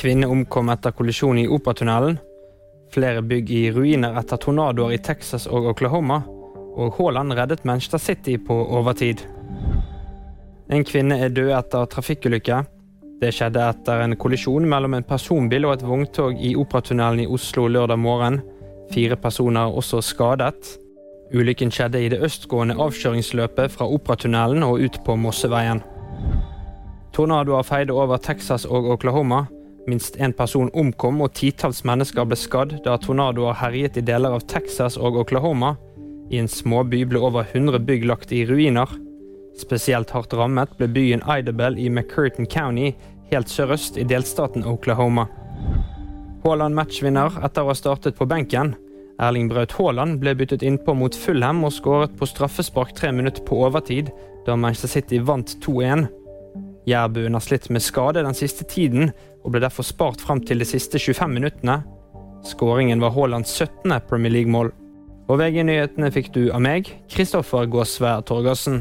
Kvinne omkom etter kollisjon i Operatunnelen. Flere bygg i ruiner etter tornadoer i Texas og Oklahoma. Og Haaland reddet Manchester City på overtid. En kvinne er død etter trafikkulykke. Det skjedde etter en kollisjon mellom en personbil og et vogntog i Operatunnelen i Oslo lørdag morgen. Fire personer er også skadet. Ulykken skjedde i det østgående avkjøringsløpet fra Operatunnelen og ut på Mosseveien. Tornadoer feide over Texas og Oklahoma. Minst én person omkom og titalls mennesker ble skadd da tornadoer herjet i deler av Texas og Oklahoma. I en småby ble over 100 bygg lagt i ruiner. Spesielt hardt rammet ble byen Idabel i McCurtain County, helt sørøst i delstaten Oklahoma. Haaland matchvinner etter å ha startet på benken. Erling Braut Haaland ble byttet innpå mot Fulham og skåret på straffespark tre minutter på overtid, da Manchester City vant 2-1. Jærbuen har slitt med skade den siste tiden, og ble derfor spart fram til de siste 25 minuttene. Skåringen var Haalands 17. Premier League-mål. Og VG-nyhetene fikk du av meg, Kristoffer Gåsvær Torgersen.